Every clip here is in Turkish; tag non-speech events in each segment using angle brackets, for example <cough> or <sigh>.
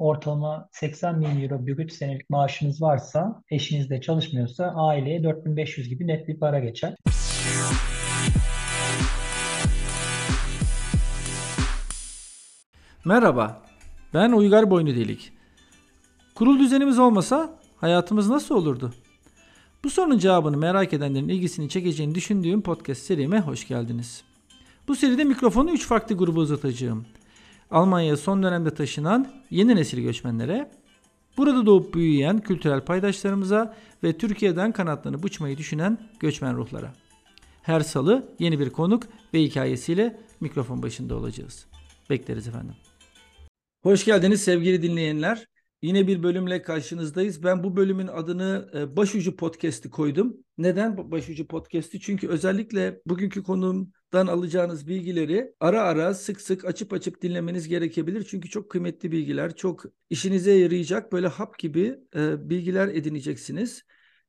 ortalama 80 bin euro brüt senelik maaşınız varsa, eşiniz de çalışmıyorsa aileye 4500 gibi net bir para geçer. Merhaba, ben Uygar Boynu Delik. Kurul düzenimiz olmasa hayatımız nasıl olurdu? Bu sorunun cevabını merak edenlerin ilgisini çekeceğini düşündüğüm podcast serime hoş geldiniz. Bu seride mikrofonu 3 farklı gruba uzatacağım. Almanya'ya son dönemde taşınan yeni nesil göçmenlere, burada doğup büyüyen kültürel paydaşlarımıza ve Türkiye'den kanatlarını buçmayı düşünen göçmen ruhlara. Her salı yeni bir konuk ve hikayesiyle mikrofon başında olacağız. Bekleriz efendim. Hoş geldiniz sevgili dinleyenler. Yine bir bölümle karşınızdayız. Ben bu bölümün adını e, Başucu Podcast'i koydum. Neden Başucu Podcast'i? Çünkü özellikle bugünkü konumdan alacağınız bilgileri ara ara sık sık açıp açıp dinlemeniz gerekebilir. Çünkü çok kıymetli bilgiler, çok işinize yarayacak böyle hap gibi e, bilgiler edineceksiniz.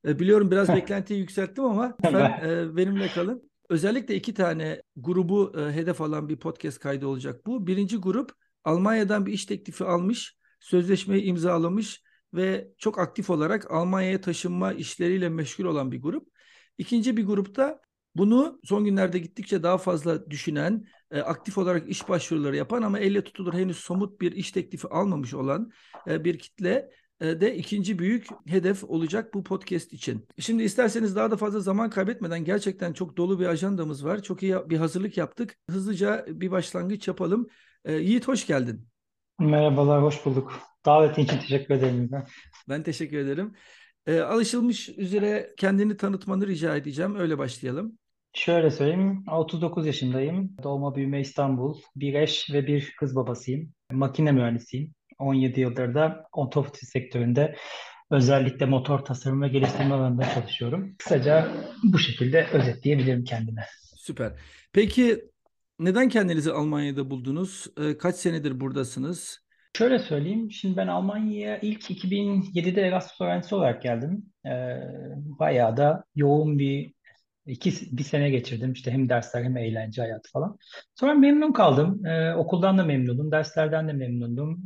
E, biliyorum biraz beklentiyi yükselttim ama <laughs> lütfen benimle kalın. Özellikle iki tane grubu hedef alan bir podcast kaydı olacak bu. Birinci grup Almanya'dan bir iş teklifi almış sözleşmeyi imzalamış ve çok aktif olarak Almanya'ya taşınma işleriyle meşgul olan bir grup. İkinci bir grupta bunu son günlerde gittikçe daha fazla düşünen, e, aktif olarak iş başvuruları yapan ama elle tutulur henüz somut bir iş teklifi almamış olan e, bir kitle e, de ikinci büyük hedef olacak bu podcast için. Şimdi isterseniz daha da fazla zaman kaybetmeden gerçekten çok dolu bir ajandamız var. Çok iyi bir hazırlık yaptık. Hızlıca bir başlangıç yapalım. E, Yiğit hoş geldin. Merhabalar, hoş bulduk. Davetin için teşekkür ederim. Ben, ben teşekkür ederim. E, alışılmış üzere kendini tanıtmanı rica edeceğim. Öyle başlayalım. Şöyle söyleyeyim, 39 yaşındayım. Doğma büyüme İstanbul. Bir eş ve bir kız babasıyım. Makine mühendisiyim. 17 yıldır da otomotiv sektöründe özellikle motor tasarım ve geliştirme alanında çalışıyorum. Kısaca bu şekilde özetleyebilirim kendime. Süper. Peki neden kendinizi Almanya'da buldunuz? Ee, kaç senedir buradasınız? Şöyle söyleyeyim. Şimdi ben Almanya'ya ilk 2007'de Erasmus öğrencisi olarak geldim. Ee, bayağı da yoğun bir iki bir sene geçirdim. İşte hem dersler hem eğlence hayatı falan. Sonra memnun kaldım. Ee, okuldan da memnunum, derslerden de memnundum.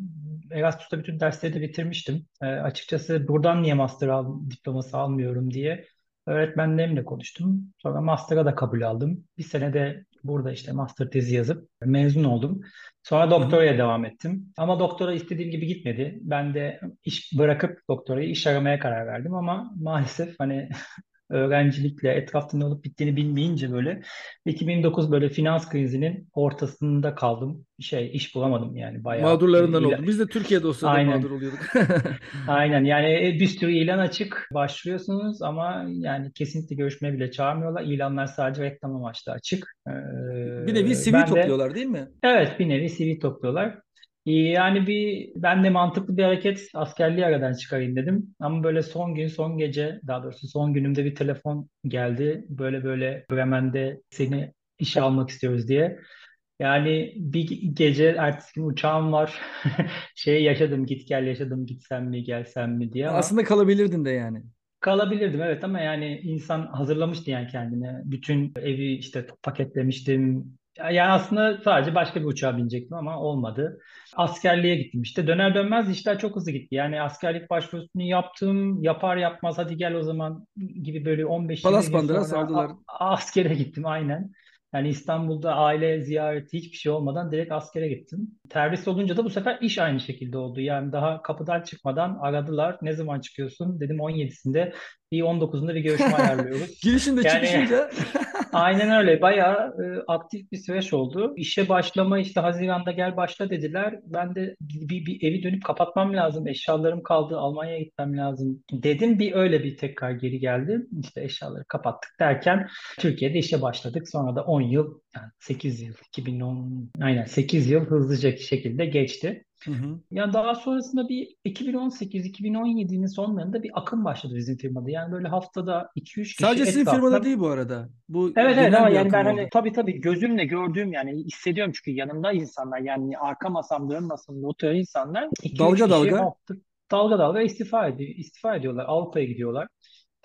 Erasmus'ta bütün dersleri de bitirmiştim. Ee, açıkçası buradan niye master al, diploması almıyorum diye öğretmenlerimle konuştum. Sonra master'a da kabul aldım. Bir sene de Burada işte master tezi yazıp mezun oldum. Sonra doktoraya devam ettim. Ama doktora istediğim gibi gitmedi. Ben de iş bırakıp doktorayı iş aramaya karar verdim ama maalesef hani <laughs> öğrencilikle etrafta ne olup bittiğini bilmeyince böyle 2009 böyle finans krizinin ortasında kaldım. Şey iş bulamadım yani bayağı. Mağdurlarından ilan... oldu. Biz de Türkiye'de olsa da mağdur oluyorduk. <laughs> <laughs> Aynen yani e, bir sürü ilan açık başvuruyorsunuz ama yani kesinlikle görüşmeye bile çağırmıyorlar. İlanlar sadece reklam amaçlı açık. Ee, bir nevi CV topluyorlar de... değil mi? Evet bir nevi CV topluyorlar. Yani bir ben de mantıklı bir hareket askerliği aradan çıkarayım dedim. Ama böyle son gün son gece daha doğrusu son günümde bir telefon geldi. Böyle böyle Bremen'de seni işe almak istiyoruz diye. Yani bir gece ertesi gün uçağım var. <laughs> şey yaşadım git gel yaşadım gitsem mi gelsem mi diye ama Aslında kalabilirdin de yani. kalabilirdim evet ama yani insan hazırlamıştı yani kendine. Bütün evi işte paketlemiştim. Yani aslında sadece başka bir uçağa binecektim ama olmadı. Askerliğe gittim işte. Döner dönmez işler çok hızlı gitti. Yani askerlik başvurusunu yaptım. Yapar yapmaz hadi gel o zaman gibi böyle 15 Palas bandıra saldılar. askere <laughs> gittim aynen. Yani İstanbul'da aile ziyareti hiçbir şey olmadan direkt askere gittim. Terhis olunca da bu sefer iş aynı şekilde oldu. Yani daha kapıdan çıkmadan aradılar. Ne zaman çıkıyorsun? Dedim 17'sinde. Bir 19'unda bir görüşme <laughs> ayarlıyoruz. Girişinde Yani çıkışınca <laughs> aynen öyle. Bayağı e, aktif bir süreç oldu. İşe başlama işte Haziran'da gel başla dediler. Ben de bir, bir, evi dönüp kapatmam lazım. Eşyalarım kaldı. Almanya'ya gitmem lazım dedim. Bir öyle bir tekrar geri geldim. İşte eşyaları kapattık derken Türkiye'de işe başladık. Sonra da 10 yıl yani 8 yıl 2010 aynen 8 yıl hızlıca şekilde geçti. Hı hı. Yani daha sonrasında bir 2018-2017'nin sonlarında bir akım başladı bizim firmada. Yani böyle haftada 2-3 kişi Sadece sizin etrafında... firmada değil bu arada. Bu Evet evet ama yani ben oldu. hani tabii tabii gözümle gördüğüm yani hissediyorum çünkü yanımda insanlar yani arka masamda ön masamda oturan insanlar 2-3 Dalga dalga. hafta dalga dalga istifa ediyor, istifa ediyorlar. Avrupa'ya gidiyorlar.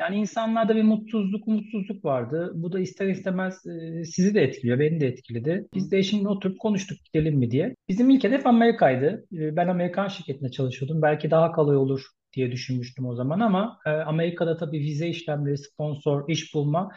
Yani insanlarda bir mutsuzluk, umutsuzluk vardı. Bu da ister istemez e, sizi de etkiliyor, beni de etkiledi. Biz de eşimle oturup konuştuk gidelim mi diye. Bizim ilk hedef Amerika'ydı. E, ben Amerikan şirketinde çalışıyordum. Belki daha kolay olur diye düşünmüştüm o zaman ama e, Amerika'da tabii vize işlemleri, sponsor, iş bulma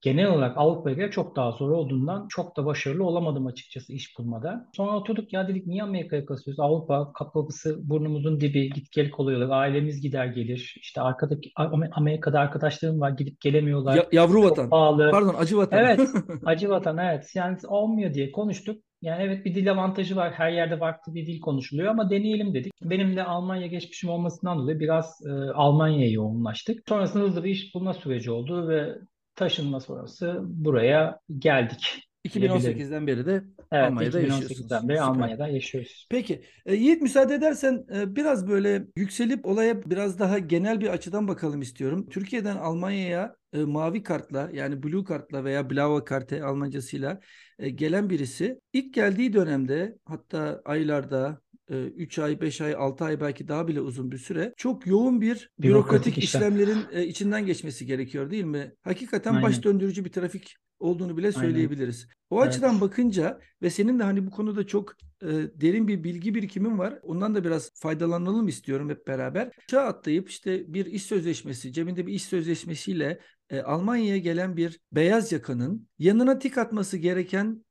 genel olarak Avrupa'ya göre çok daha zor olduğundan çok da başarılı olamadım açıkçası iş bulmada. Sonra oturduk ya dedik niye Amerika'ya kasıyoruz? Avrupa kapısı burnumuzun dibi git gel kolay olur. Ailemiz gider gelir. İşte arkadaki Amerika'da arkadaşlarım var gidip gelemiyorlar. Ya, yavru çok vatan. pahalı. Pardon acı vatan. Evet <laughs> acı vatan evet. Yani olmuyor diye konuştuk. Yani evet bir dil avantajı var. Her yerde farklı bir dil konuşuluyor ama deneyelim dedik. Benim de Almanya geçmişim olmasından dolayı biraz e, Almanya'ya yoğunlaştık. Sonrasında hızlı bir iş bulma süreci oldu ve taşınma sonrası buraya geldik. 2018'den beri de evet, Almanya'da 2018'den beri Almanya'da yaşıyoruz. Peki e, Yiğit müsaade edersen e, biraz böyle yükselip olaya biraz daha genel bir açıdan bakalım istiyorum. Türkiye'den Almanya'ya e, mavi kartla yani blue kartla veya blaue karte Almancasıyla e, gelen birisi ilk geldiği dönemde hatta aylarda 3 ay, 5 ay, 6 ay belki daha bile uzun bir süre çok yoğun bir bürokratik, bürokratik işlemlerin işlem. içinden geçmesi gerekiyor değil mi? Hakikaten Aynen. baş döndürücü bir trafik olduğunu bile söyleyebiliriz. Aynen. O evet. açıdan bakınca ve senin de hani bu konuda çok e, derin bir bilgi birikimin var. Ondan da biraz faydalanalım istiyorum hep beraber. Çağ atlayıp işte bir iş sözleşmesi, cebinde bir iş sözleşmesiyle e, Almanya'ya gelen bir beyaz yakanın yanına tik atması gereken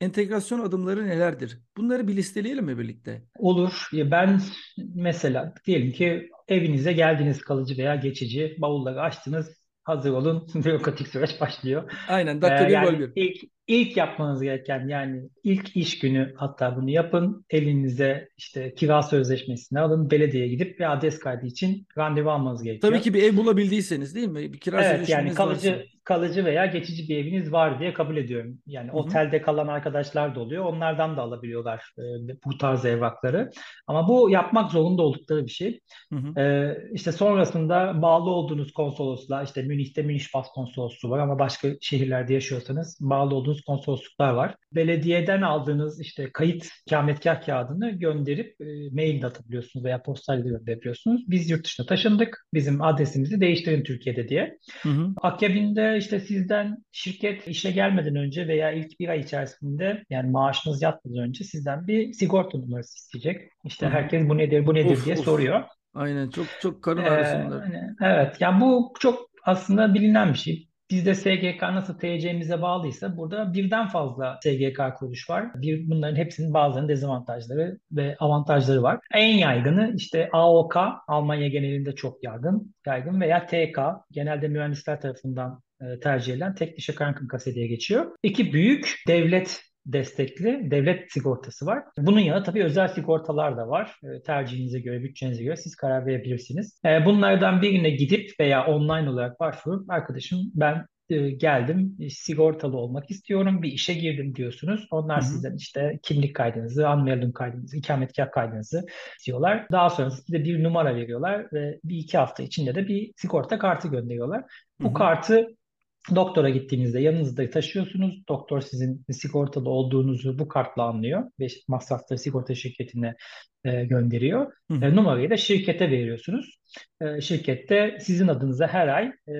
entegrasyon adımları nelerdir? Bunları bir listeleyelim mi birlikte? Olur. Ben mesela diyelim ki evinize geldiniz kalıcı veya geçici. Bavulları açtınız. Hazır olun. <laughs> Bürokratik süreç başlıyor. Aynen. Dakika ee, bir yani gol bir. Ilk, ilk yapmanız gereken yani ilk iş günü hatta bunu yapın. Elinize işte kira sözleşmesini alın. Belediyeye gidip bir adres kaydı için randevu almanız gerekiyor. Tabii ki bir ev bulabildiyseniz değil mi? Bir kira evet, yani kalıcı varsa. kalıcı veya geçici bir eviniz var diye kabul ediyorum. Yani Hı-hı. otelde kalan arkadaşlar da oluyor. Onlardan da alabiliyorlar e, bu tarz evrakları. Ama bu yapmak zorunda oldukları bir şey. E, işte sonrasında bağlı olduğunuz konsolosluğa işte Münih'te Münih Başkonsolosluğu var ama başka şehirlerde yaşıyorsanız bağlı olduğunuz konsolosluklar var. Belediyeden aldığınız işte kayıt ikametgah kağıdını gönderip e, mail de atabiliyorsunuz veya postayla gönderebiliyorsunuz. Biz yurt dışına taşındık. Bizim adresimizi değiştirin Türkiye'de diye. Hı hı. Akabinde işte sizden şirket işe gelmeden önce veya ilk bir ay içerisinde yani maaşınız yatmadan önce sizden bir sigorta numarası isteyecek. İşte hı hı. herkes bu nedir bu nedir of, diye of. soruyor. Aynen çok çok karın Ee, evet yani bu çok aslında bilinen bir şey. Bizde SGK nasıl TC'mize bağlıysa burada birden fazla SGK kuruluş var. Bir, bunların hepsinin bazılarının dezavantajları ve avantajları var. En yaygını işte AOK, Almanya genelinde çok yaygın, yaygın veya TK, genelde mühendisler tarafından e, tercih edilen Teknische Krankenkasse diye geçiyor. İki büyük devlet destekli devlet sigortası var. Bunun yanında tabii özel sigortalar da var. E, tercihinize göre, bütçenize göre siz karar verebilirsiniz. E, bunlardan birine gidip veya online olarak başvurup arkadaşım ben e, geldim sigortalı olmak istiyorum bir işe girdim diyorsunuz. Onlar Hı-hı. sizden işte kimlik kaydınızı, anmeldung kaydınızı, ikametgah kaydınızı istiyorlar. Daha sonra size bir numara veriyorlar ve bir iki hafta içinde de bir sigorta kartı gönderiyorlar. Bu Hı-hı. kartı Doktora gittiğinizde yanınızda taşıyorsunuz. Doktor sizin sigortalı olduğunuzu bu kartla anlıyor ve masrafları sigorta şirketine e, gönderiyor. Hı. E, numarayı da şirkete veriyorsunuz. E, şirkette sizin adınıza her ay e,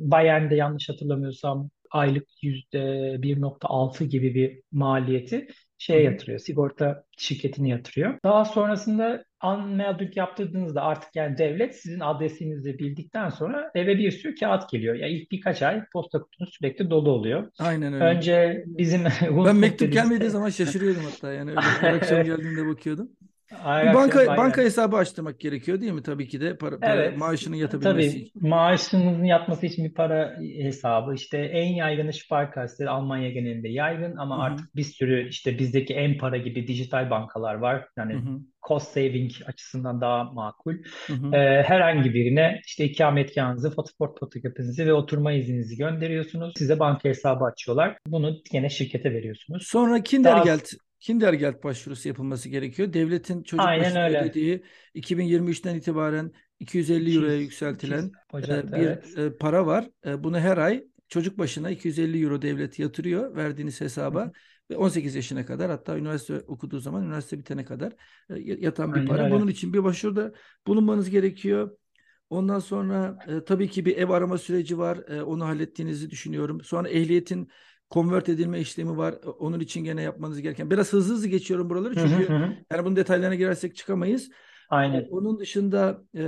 Bayern'de yanlış hatırlamıyorsam aylık yüzde 1.6 gibi bir maliyeti şeye yatırıyor. Sigorta şirketine yatırıyor. Daha sonrasında unmailed yaptırdığınızda artık yani devlet sizin adresinizi bildikten sonra eve bir sürü kağıt geliyor. Ya yani ilk birkaç ay posta kutunuz sürekli dolu oluyor. Aynen öyle. Önce bizim <laughs> Ben mektup gelmediği zaman şaşırıyordum hatta yani öyle <laughs> akşam geldiğimde bakıyordum. Bir banka aynen. banka hesabı açtırmak gerekiyor değil mi tabii ki de para, para evet, maaşının yatabilmesi tabii, için. Maaşınızın yatması için bir para hesabı işte en yaygın Sparkasse Almanya genelinde yaygın ama Hı-hı. artık bir sürü işte bizdeki en para gibi dijital bankalar var. Yani Hı-hı. cost saving açısından daha makul. Ee, herhangi birine işte ikametgahınızı, pasaport fotoğrafınızı ve oturma izninizi gönderiyorsunuz. Size banka hesabı açıyorlar. Bunu yine şirkete veriyorsunuz. Sonra Kindergeld Kindergeld başvurusu yapılması gerekiyor. Devletin çocuk Aynen başına öyle. ödediği 2023'ten itibaren 250 euroya yükseltilen e, bir evet. E, para var. E, bunu her ay çocuk başına 250 euro devlet yatırıyor verdiğiniz hesaba Hı. ve 18 yaşına kadar hatta üniversite okuduğu zaman üniversite bitene kadar yatan bir Aynen para. Öyle. Bunun için bir başvuruda bulunmanız gerekiyor. Ondan sonra e, tabii ki bir ev arama süreci var. E, onu hallettiğinizi düşünüyorum. Sonra ehliyetin convert edilme işlemi var. E, onun için gene yapmanız gereken. Biraz hızlı hızlı geçiyorum buraları Hı hı çünkü hı. yani bunun detaylarına girersek çıkamayız. E, Aynen. onun dışında e,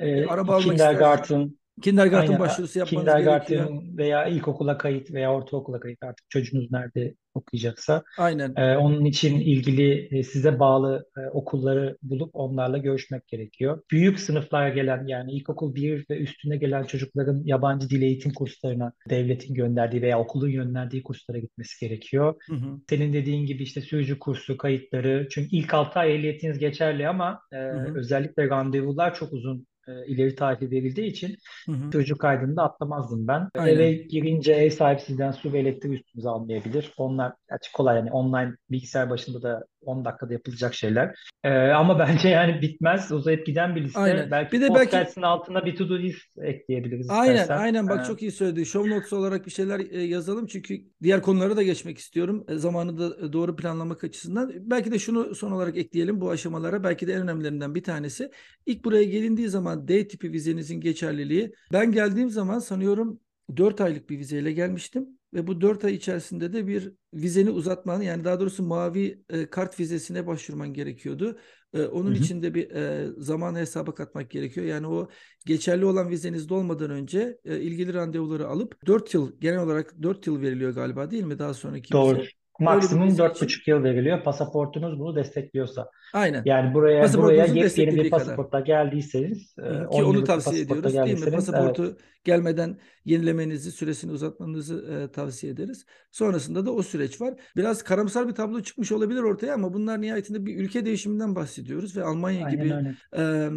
e, bir araba almak isterseniz kindergarten, aynen başvurusu yapmanız gerekiyor. kindergarten veya ilkokula kayıt veya ortaokula kayıt artık çocuğunuz nerede okuyacaksa. Aynen. Ee, onun için ilgili e, size bağlı e, okulları bulup onlarla görüşmek gerekiyor. Büyük sınıflara gelen yani ilkokul 1 ve üstüne gelen çocukların yabancı dil eğitim kurslarına devletin gönderdiği veya okulun gönderdiği kurslara gitmesi gerekiyor. Hı hı. Senin dediğin gibi işte sürücü kursu kayıtları. Çünkü ilk 6 ay ehliyetiniz geçerli ama e, Hı hı. özellikle randevular çok uzun e, ileri tarihi verildiği için Hı hı. sürücü kaydını da atlamazdım ben. Aynen. Eve girince ev sahibi sizden su ve elektrik üstünüze almayabilir. Onlar açık kolay yani online bilgisayar başında da 10 dakikada yapılacak şeyler. E, ama bence <laughs> yani bitmez. Uzayıp giden bir liste. Aynen. Belki Bir de belki altına bir to-do list ekleyebiliriz Aynen, istersen. aynen bak çok iyi söyledi. Show notes olarak bir şeyler e, yazalım çünkü diğer konulara da geçmek istiyorum. E, zamanı da e, doğru planlamak açısından. Belki de şunu son olarak ekleyelim bu aşamalara. Belki de en önemlilerinden bir tanesi. İlk buraya gelindiği zaman D tipi vizenizin geçerliliği. Ben geldiğim zaman sanıyorum 4 aylık bir vizeyle gelmiştim. Ve bu 4 ay içerisinde de bir vizeni uzatman yani daha doğrusu mavi e, kart vizesine başvurman gerekiyordu. E, onun Hı hı. için de bir e, zaman hesaba katmak gerekiyor. Yani o geçerli olan vizeniz dolmadan önce e, ilgili randevuları alıp 4 yıl genel olarak 4 yıl veriliyor galiba değil mi daha sonraki Doğru. vize? Maksimum dört buçuk yıl veriliyor. Pasaportunuz bunu destekliyorsa. aynen Yani buraya buraya yepyeni bir desteklediği kadar. pasaportla geldiyseniz, e, Hı hı, 10 Ki onu tavsiye pasaportla ediyoruz değil mi? geldiyseniz, evet. Pasaportu gelmeden yenilemenizi, süresini uzatmanızı e, tavsiye ederiz. Sonrasında da o süreç var. Biraz karamsar bir tablo çıkmış olabilir ortaya ama bunlar nihayetinde bir ülke değişiminden bahsediyoruz ve Almanya Aynen gibi öyle. e,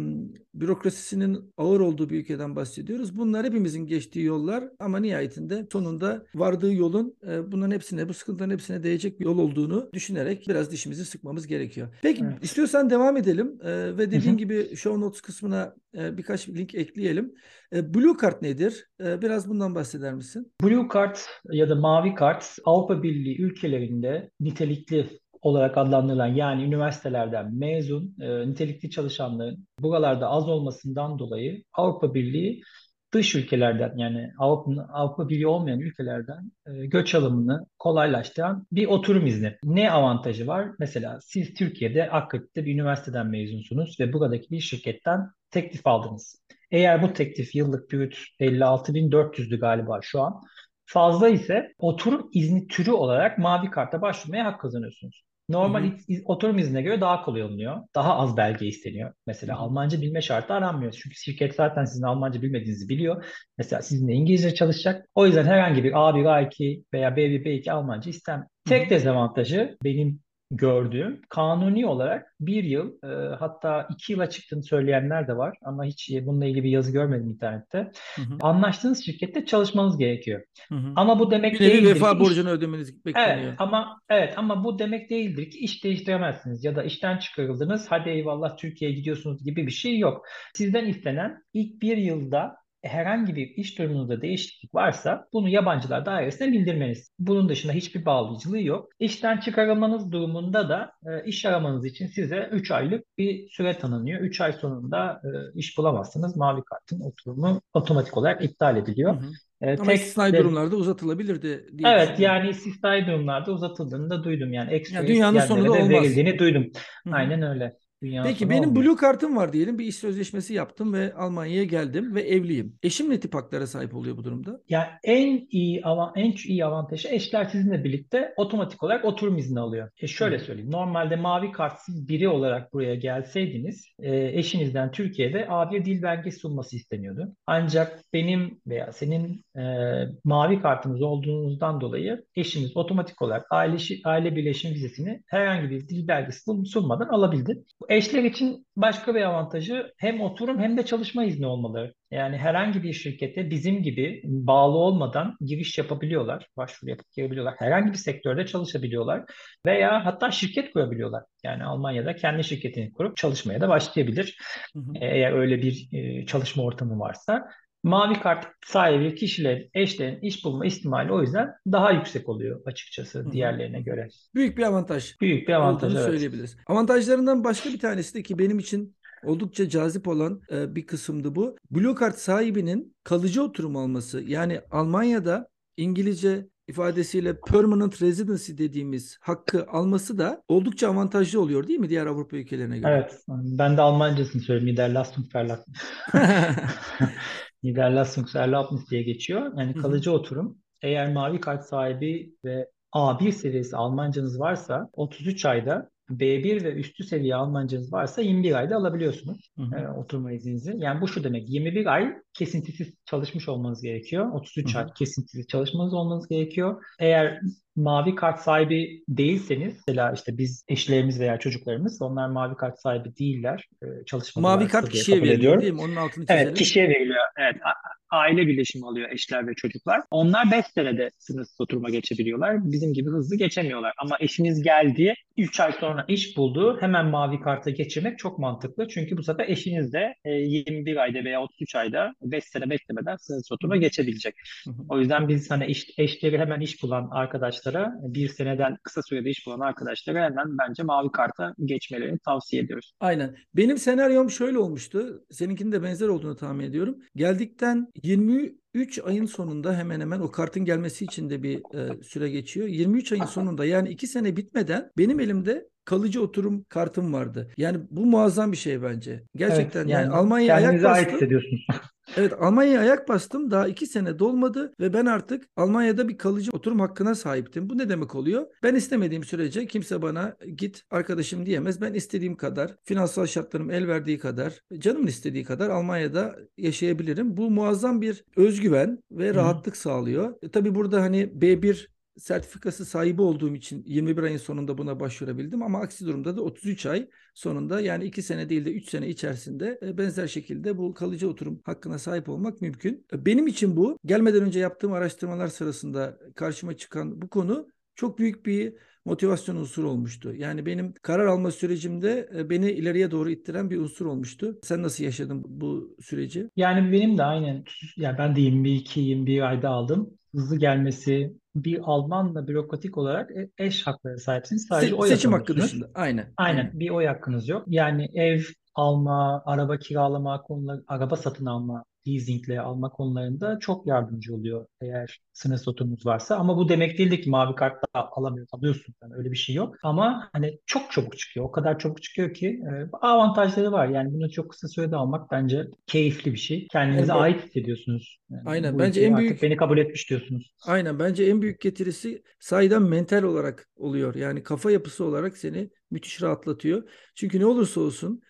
bürokrasisinin ağır olduğu bir ülkeden bahsediyoruz. Bunlar hepimizin geçtiği yollar ama nihayetinde sonunda vardığı yolun e, bunların hepsine, bu sıkıntıların hepsine değecek bir yol olduğunu düşünerek biraz dişimizi sıkmamız gerekiyor. Peki Evet. istiyorsan devam edelim E, ve dediğin gibi show notes kısmına birkaç link ekleyelim. E, Blue Card nedir? E, biraz bundan bahseder misin? Blue Card ya da Mavi Kart Avrupa Birliği ülkelerinde nitelikli olarak adlandırılan yani üniversitelerden mezun e, nitelikli çalışanların buralarda az olmasından dolayı Avrupa Birliği dış ülkelerden yani Avrupa, Avrupa Birliği olmayan ülkelerden e, göç alımını kolaylaştıran bir oturum izni. Ne avantajı var? Mesela siz Türkiye'de Akkredit'te bir üniversiteden mezunsunuz ve buradaki bir şirketten teklif aldınız. Eğer bu teklif yıllık brüt 56.400'dü galiba şu an. Fazla ise oturum izni türü olarak mavi karta başvurmaya hak kazanıyorsunuz. Hı Normal hı. iz- oturum iznine göre daha kolay alınıyor. Daha az belge isteniyor. Hı Mesela hı. Almanca bilme şartı aranmıyor. Çünkü şirket zaten sizin Almanca bilmediğinizi biliyor. Mesela sizinle İngilizce çalışacak. O yüzden herhangi bir A1, A2 veya B1, B2 Almanca istem. Hı Tek hı. dezavantajı benim gördüğüm kanuni olarak bir yıl e, hatta iki yıla çıktığını söyleyenler de var ama hiç e, bununla ilgili bir yazı görmedim internette. Hı hı. Anlaştığınız şirkette çalışmanız gerekiyor. Hı hı. Ama bu Bir demek nevi değildir vefa ki iş borcunu ödemeniz Evet bekleniyor. ama evet ama bu demek değildir ki iş değiştiremezsiniz ya da işten çıkarıldınız hadi eyvallah Türkiye'ye gidiyorsunuz gibi bir şey yok. Sizden istenen ilk bir yılda herhangi bir iş durumunuzda değişiklik varsa bunu yabancılar dairesine bildirmeniz. Bunun dışında hiçbir bağlayıcılığı yok. İşten çıkarılmanız durumunda da e, iş aramanız için size 3 aylık bir süre tanınıyor. 3 ay sonunda e, iş bulamazsanız mavi kartın oturumu otomatik olarak iptal Hı ediliyor. hı. E, Ama tek istisnai de durumlarda uzatılabilirdi diye Evet yani istisnai durumlarda uzatıldığını da duydum. Yani Ya ekstra dünyanın sonu isteyenlere da de olmaz. verildiğini duydum. Hı hı. Aynen öyle. Dünyanın Peki benim olmuyor. blue kartım var diyelim. Bir iş sözleşmesi yaptım ve Almanya'ya geldim ve evliyim. Eşim ne tip haklara sahip oluyor bu durumda? Yani en iyi avan en iyi avantajı eşler sizinle birlikte otomatik olarak oturum izni alıyor. E şöyle hı. söyleyeyim. Normalde mavi kartsız biri olarak buraya gelseydiniz e, eşinizden Türkiye'de A1 dil belgesi sunması isteniyordu. Ancak benim veya senin e, mavi kartınız olduğunuzdan dolayı eşiniz otomatik olarak aile, aile birleşim vizesini herhangi bir dil belgesi sun- sunmadan alabildi. Bu eşler için başka bir avantajı hem oturum hem de çalışma izni olmaları. Yani herhangi bir şirkete bizim gibi bağlı olmadan giriş yapabiliyorlar, başvuru yapıp girebiliyorlar. Herhangi bir sektörde çalışabiliyorlar veya hatta şirket kurabiliyorlar. Yani Almanya'da kendi şirketini kurup çalışmaya da başlayabilir. Hı hı. Eğer öyle bir e, çalışma ortamı varsa. Mavi kart sahibi kişilerin, eşlerin iş bulma ihtimali o yüzden daha yüksek oluyor açıkçası hı. diğerlerine göre. Büyük bir avantaj Büyük bir avantaj evet. söyleyebiliriz. Avantajlarından başka bir tanesi de ki benim için oldukça cazip olan e, bir kısımdı bu. Blue Card sahibinin kalıcı oturum alması yani Almanya'da İngilizce ifadesiyle permanent residency dediğimiz hakkı alması da oldukça avantajlı oluyor değil mi diğer Avrupa ülkelerine göre? Evet. Ben de Almancasını söyleyeyim. Niederlassungsverlag. <laughs> Niederlassungserlaubnis diye geçiyor. Yani kalıcı oturum. Eğer mavi kart sahibi ve A1 seviyesi Almancanız varsa 33 ayda B1 ve üstü seviye Almancanız varsa 21 ayda alabiliyorsunuz Hı hı. e, oturma izninizi. Yani bu şu demek 21 ay kesintisiz çalışmış olmanız gerekiyor. 33 Hı hı. ay kesintisiz çalışmanız olmanız gerekiyor. Eğer mavi kart sahibi değilseniz mesela işte biz eşlerimiz veya çocuklarımız onlar mavi kart sahibi değiller. E, çalışmadılar Mavi kart kişiye veriliyor ediyorum. değil mi? Onun altını çizelim. Evet, kişiye veriliyor. Evet, aile birleşimi alıyor eşler ve çocuklar. Onlar 5 senede sınırsız oturuma geçebiliyorlar. Bizim gibi hızlı geçemiyorlar. Ama eşiniz geldi, 3 ay sonra iş buldu, hemen mavi karta geçirmek çok mantıklı. Çünkü bu sefer eşiniz de e, 21 ayda veya 33 ayda 5 sene beklemeden sınırsız oturuma geçebilecek. O yüzden biz hani iş, eşleri hemen iş bulan arkadaşlara, bir seneden kısa sürede iş bulan arkadaşlara hemen bence mavi karta geçmelerini tavsiye ediyoruz. Aynen. Benim senaryom şöyle olmuştu. Seninkinin de benzer olduğunu tahmin ediyorum. Geldikten 23 ayın sonunda hemen hemen o kartın gelmesi için de bir e, süre geçiyor. 23 ayın sonunda yani 2 sene bitmeden benim elimde kalıcı oturum kartım vardı. Yani bu muazzam bir şey bence. Gerçekten Evet, yani, yani Almanya'ya ayak kendinize ait hissediyorsunuz. Evet Almanya'ya ayak bastım. Daha iki sene dolmadı ve ben artık Almanya'da bir kalıcı oturum hakkına sahiptim. Bu ne demek oluyor? Ben istemediğim sürece kimse bana git arkadaşım diyemez. Ben istediğim kadar, finansal şartlarım el verdiği kadar, canımın istediği kadar Almanya'da yaşayabilirim. Bu muazzam bir özgüven ve Hı. rahatlık sağlıyor. E, tabii burada hani B1 sertifikası sahibi olduğum için 21 ayın sonunda buna başvurabildim ama aksi durumda da 33 ay sonunda yani 2 sene değil de 3 sene içerisinde e, benzer şekilde bu kalıcı oturum hakkına sahip olmak mümkün. E, Benim için bu gelmeden önce yaptığım araştırmalar sırasında karşıma çıkan bu konu çok büyük bir motivasyon unsuru olmuştu. Yani benim karar alma sürecimde e, beni ileriye doğru ittiren bir unsur olmuştu. Sen nasıl yaşadın bu süreci? Yani benim de aynen ya ben de 22-21 ayda aldım. Hızlı gelmesi bir Almanla bürokratik olarak e- eş hakları sahipsiniz. Sadece Se- oy seçim hakkı dışında. Aynen. Aynen Aynen. bir oy hakkınız yok. Yani ev alma, araba kiralama konuları, araba satın alma, leasingle alma konularında çok yardımcı oluyor eğer sınırsız oturumunuz varsa. Ama bu demek değildir ki mavi kartla alamıyorsun, alıyorsun. Yani öyle bir şey yok. Ama hani çok çabuk çıkıyor. O kadar çabuk çıkıyor ki e, avantajları var. Yani bunu çok kısa sürede almak bence keyifli bir şey. Kendinize ben- ait hissediyorsunuz. Yani Aynen. Bence en büyük- beni kabul etmiş diyorsunuz. Aynen bence en büyük getirisi sahiden mental olarak oluyor. Yani kafa yapısı olarak seni müthiş rahatlatıyor. Çünkü ne olursa olsun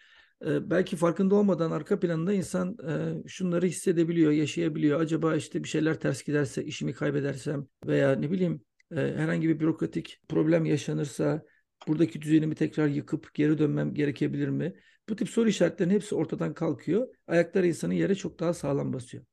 belki farkında olmadan arka planında insan e, şunları hissedebiliyor, yaşayabiliyor. Acaba işte bir şeyler ters giderse, işimi kaybedersem veya ne bileyim e, herhangi bir bürokratik problem yaşanırsa buradaki düzenimi tekrar yıkıp geri dönmem gerekebilir mi? Bu tip soru işaretlerinin hepsi ortadan kalkıyor. Ayakları insanın yere çok daha sağlam basıyor.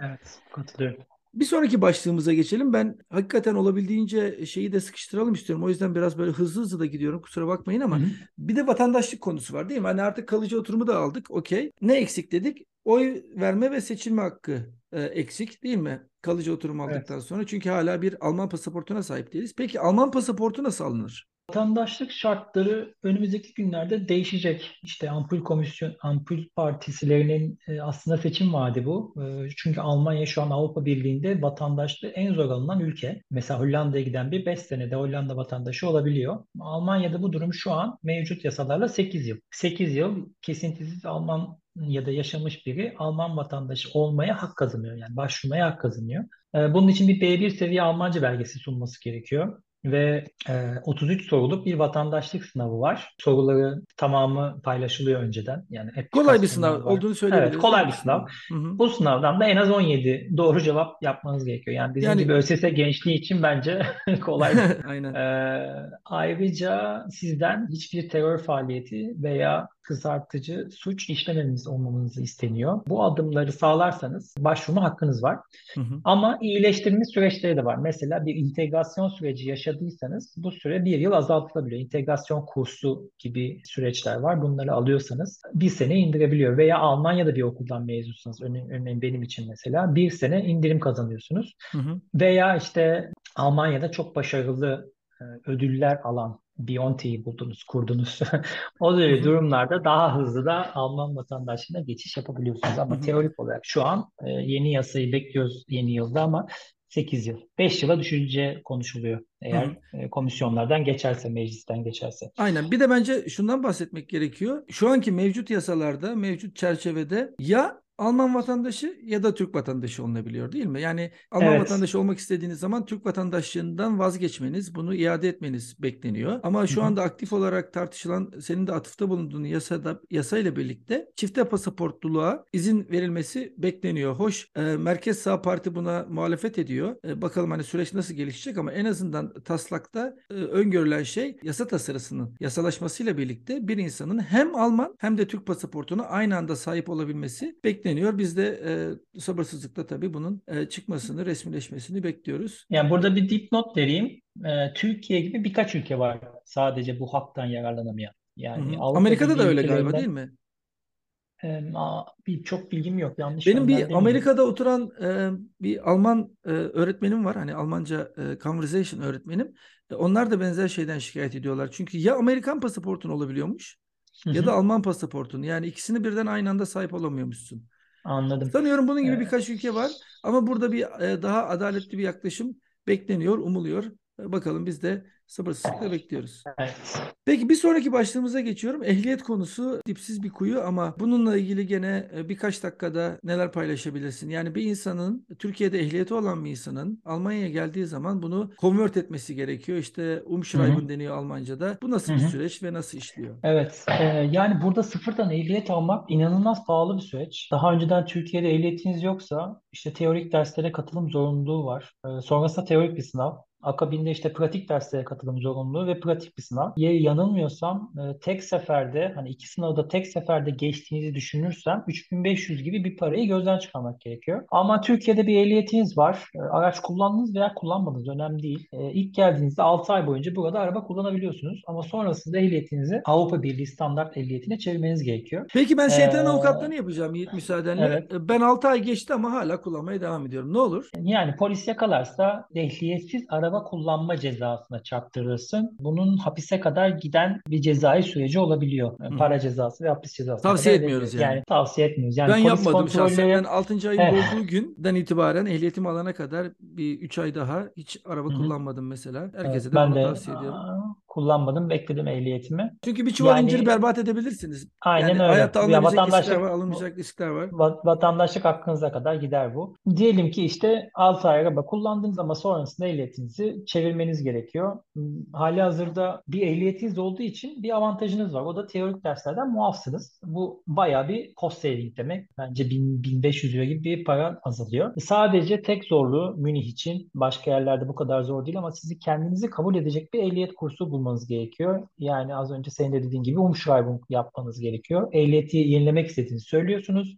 Evet, katılıyorum. Bir sonraki başlığımıza geçelim. Ben hakikaten olabildiğince şeyi de sıkıştıralım istiyorum. O yüzden biraz böyle hızlı hızlı da gidiyorum. Kusura bakmayın ama Hı hı. bir de vatandaşlık konusu var değil mi? Hani artık kalıcı oturumu da aldık. Okey. Ne eksik dedik? Oy verme ve seçilme hakkı e, eksik değil mi? Kalıcı oturum Evet. aldıktan sonra. Çünkü hala bir Alman pasaportuna sahip değiliz. Peki Alman pasaportu nasıl alınır? Vatandaşlık şartları önümüzdeki günlerde değişecek. İşte ampul komisyon, ampul partisilerinin e, aslında seçim vaadi bu. E, çünkü Almanya şu an Avrupa Birliği'nde vatandaşlığı en zor alınan ülke. Mesela Hollanda'ya giden bir 5 senede Hollanda vatandaşı olabiliyor. Almanya'da bu durum şu an mevcut yasalarla 8 yıl. 8 yıl kesintisiz Alman ya da yaşamış biri Alman vatandaşı olmaya hak kazanıyor. Yani başvurmaya hak kazanıyor. E, Bunun için bir B1 seviye Almanca belgesi sunması gerekiyor ve e, 33 soruluk bir vatandaşlık sınavı var. Soruları tamamı paylaşılıyor önceden. Yani Kolay bir sınav var. olduğunu söyleyebiliriz. Evet, kolay bir sınav. Hı hı. Bu sınavdan da en az 17 doğru cevap yapmanız gerekiyor. Yani bizim Yani- gibi ÖSS gençliği için bence <laughs> kolay. <laughs> Aynen. Ee, ayrıca sizden hiçbir terör faaliyeti veya kızartıcı suç işlememeniz olmamanızı isteniyor. Bu adımları sağlarsanız başvurma hakkınız var. Hı hı. Ama iyileştirme süreçleri de var. Mesela bir integrasyon süreci yaşadıysanız bu süre bir yıl azaltılabiliyor. İntegrasyon kursu gibi süreçler var. Bunları alıyorsanız bir sene indirebiliyor. Veya Almanya'da bir okuldan mezunsanız, örneğin, örneğin benim için mesela bir sene indirim kazanıyorsunuz. Hı hı. Veya işte Almanya'da çok başarılı e, ödüller alan Bionti'yi buldunuz, kurdunuz. <laughs> O gibi durumlarda daha hızlı da Alman vatandaşlığına geçiş yapabiliyorsunuz. Ama teorik olarak şu an e, yeni yasayı bekliyoruz yeni yılda ama 8 yıl. 5 yıla düşürüleceği konuşuluyor. Hı hı. Eğer e, komisyonlardan geçerse, meclisten geçerse. Aynen. Bir de bence şundan bahsetmek gerekiyor. Şu anki mevcut yasalarda, mevcut çerçevede ya Alman vatandaşı ya da Türk vatandaşı olunabiliyor değil mi? Yani Alman Evet. vatandaşı olmak istediğiniz zaman Türk vatandaşlığından vazgeçmeniz, bunu iade etmeniz bekleniyor. Ama şu anda aktif olarak tartışılan, senin de atıfta bulunduğun yasada yasayla birlikte çifte pasaportluluğa izin verilmesi bekleniyor. Hoş, e, Merkez Sağ Parti buna muhalefet ediyor. E, bakalım hani süreç nasıl gelişecek ama en azından taslakta e, öngörülen şey yasa tasarısının yasalaşmasıyla birlikte bir insanın hem Alman hem de Türk pasaportuna aynı anda sahip olabilmesi bekleniyor. Biz de e, sabırsızlıkla tabii bunun e, çıkmasını, resmileşmesini bekliyoruz. Yani burada bir dipnot vereyim. E, Türkiye gibi birkaç ülke var sadece bu haktan yararlanamayan. Hı Yani hı. Avrupa Amerika'da da öyle galiba değil mi? e, bir çok bilgim yok. Yanlış Benim bir. Amerika'da oturan e, bir Alman e, öğretmenim var. Hani Almanca e, conversation öğretmenim. E, onlar da benzer şeyden şikayet ediyorlar. Çünkü ya Amerikan pasaportun olabiliyormuş Hı ya hı. da Alman pasaportun. Yani ikisini birden aynı anda sahip olamıyormuşsun. Anladım. Sanıyorum bunun gibi birkaç ülke var ama burada bir e, daha adaletli bir yaklaşım bekleniyor, umuluyor. Bakalım biz de sabırsızlıkla bekliyoruz. evet. Peki bir sonraki başlığımıza geçiyorum. Ehliyet konusu dipsiz bir kuyu ama bununla ilgili gene e, birkaç dakikada neler paylaşabilirsin? Yani bir insanın Türkiye'de ehliyeti olan bir insanın Almanya'ya geldiği zaman bunu convert etmesi gerekiyor. İşte umschreiben deniyor Almanca'da. Bu nasıl bir hı. süreç ve nasıl işliyor? Evet, e, yani burada sıfırdan ehliyet almak inanılmaz pahalı bir süreç. Daha önceden Türkiye'de ehliyetiniz yoksa işte teorik derslere katılım zorunluluğu var. E, sonrasında teorik bir sınav. Akabinde işte pratik derslere katılım zorunluluğu ve pratik bir sınav. Ya yanılmıyorsam e, tek seferde hani iki sınavı da tek seferde geçtiğinizi düşünürsem 3500 gibi bir parayı gözden çıkarmak gerekiyor. Ama Türkiye'de bir ehliyetiniz var. E, araç kullandınız veya kullanmadınız önemli değil. E, ilk geldiğinizde 6 ay boyunca burada araba kullanabiliyorsunuz. Ama sonrasında ehliyetinizi Avrupa Birliği standart ehliyetine çevirmeniz gerekiyor. Peki ben şeytan avukatlığını yapacağım müsaadenle. evet. E, Ben 6 ay geçti ama hala kullanmaya devam ediyorum. Ne olur? Yani polis yakalarsa ehliyetsiz araba kullanma cezasına çarptırırsın. Bunun hapise kadar giden bir cezai süreci olabiliyor. Hı Para cezası ve hapis cezasına Tavsiye etmiyoruz yani. Yani tavsiye etmiyoruz. Ben Yani polis yapmadım şahsen. Ben kontrolleri 6. ayım eh, dolduğu günden itibaren ehliyetimi alana kadar bir 3 ay daha hiç araba hı kullanmadım mesela. Evet, Herkese de ben bunu de tavsiye ediyorum. Kullanmadım, bekledim ehliyetimi. Çünkü bir çuval inciri Yani berbat edebilirsiniz. aynen Yani öyle. hayatta Ya alınabilecek riskler var, vatandaşlık alınmayacak riskler var. va- vatandaşlık hakkınıza kadar gider bu. Diyelim ki işte 6 ay araba kullandınız ama sonrasında ehliyetinizi çevirmeniz gerekiyor. Hmm, Hali hazırda bir ehliyetiniz olduğu için bir avantajınız var. O da teorik derslerden muafsınız. Bu bayağı bir cost saving demek. Bence 1000, 1500 euro gibi bir para azalıyor. Sadece tek zorluğu Münih için başka yerlerde bu kadar zor değil ama sizi kendinizi kabul edecek bir ehliyet kursu bulmanız gerekiyor. Yani az önce senin de dediğin gibi Umschreibung yapmanız gerekiyor. Ehliyeti yenilemek istediğinizi söylüyorsunuz.